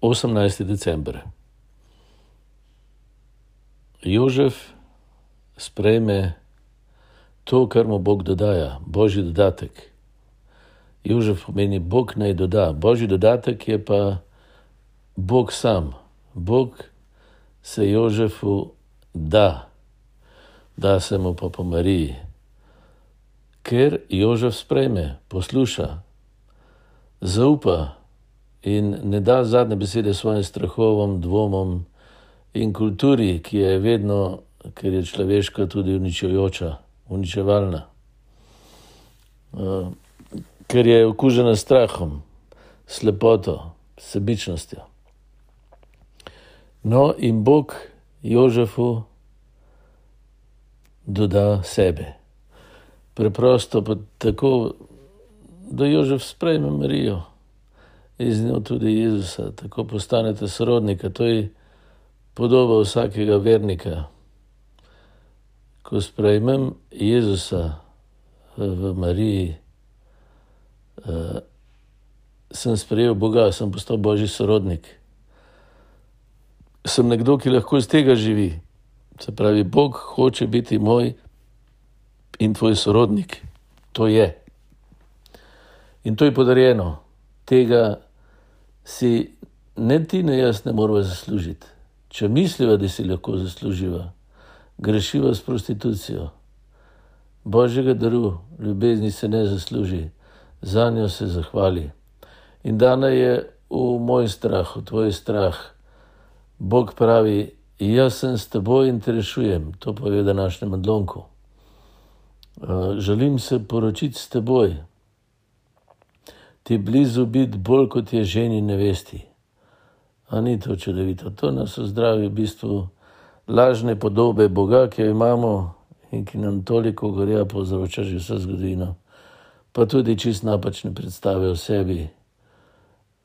18. december. Jožef sprejme to, kar mu Bog dodaja, božji dodatek. Jožef pomeni, Bog naj doda, božji dodatek je pa Bog sam. Bog se Jožefu da, da se mu pa po Mariji, ker Jožef sprejme, posluša, zaupa in ne da zadnje besede svojim strahovom, dvomom in kulturi, ki je vedno, ker je človeška, tudi uničujoča, uničevalna, uh, ker je okužena s strahom, slepoto, sebičnostjo. No, in Bog Jožefu doda sebe. Preprosto pa tako, da Jožef sprejme Marijo iz njo tudi Jezusa, tako postanete sorodnika. To je podoba vsakega vernika. Ko sprejmem Jezusa v Mariji, sem sprejel Boga, sem postal Božji sorodnik. Sem nekdo, ki lahko iz tega živi. Se pravi, Bog hoče biti moj in tvoj sorodnik. To je. In to je podarjeno. Tega si ne ti, ne jaz ne moramo zaslužiti. Če misliva, da si lahko zasluživa, grešiva s prostitucijo. Božjega daru, ljubezni se ne zasluži, za njo se zahvali. In dana je v moj strah, v tvoj strah. Bog pravi, jaz sem s teboj in te rešujem, to pove v današnjem odlomku. Želim se poročiti s teboj, ti blizu biti bolj kot je ženi nevesti. A ni to čudovito, to nas zdravi v bistvu lažne podobe Boga, ki jo imamo in ki nam toliko gorja povzroča že vse zgodovino, pa tudi čist napačne predstave o sebi,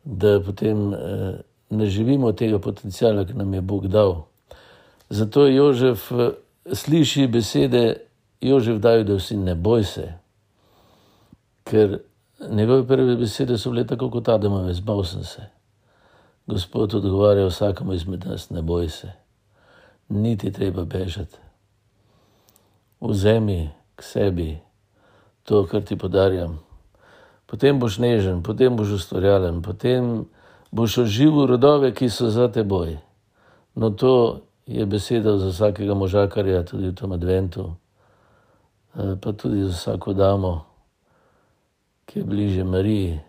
da potem eh, ne živimo tega potencijala, ki nam je Bog dal. Zato Jožef sliši besede, Jožef dajo, da vsi ne boj se, ker Njegove prve besede so bile tako kot Adamove, zbal sem se. Gospod odgovarja vsakemu izmed nas, ne boj se, niti treba bežati. Vzemi k sebi to, kar ti podarjam. Potem boš nežen, potem boš ustvarjalen, potem boš oživel rodove, ki so za teboj. No, to je beseda za vsakega možakarja, tudi v tem adventu, pa tudi za vsako damo ki je bliže Mariji.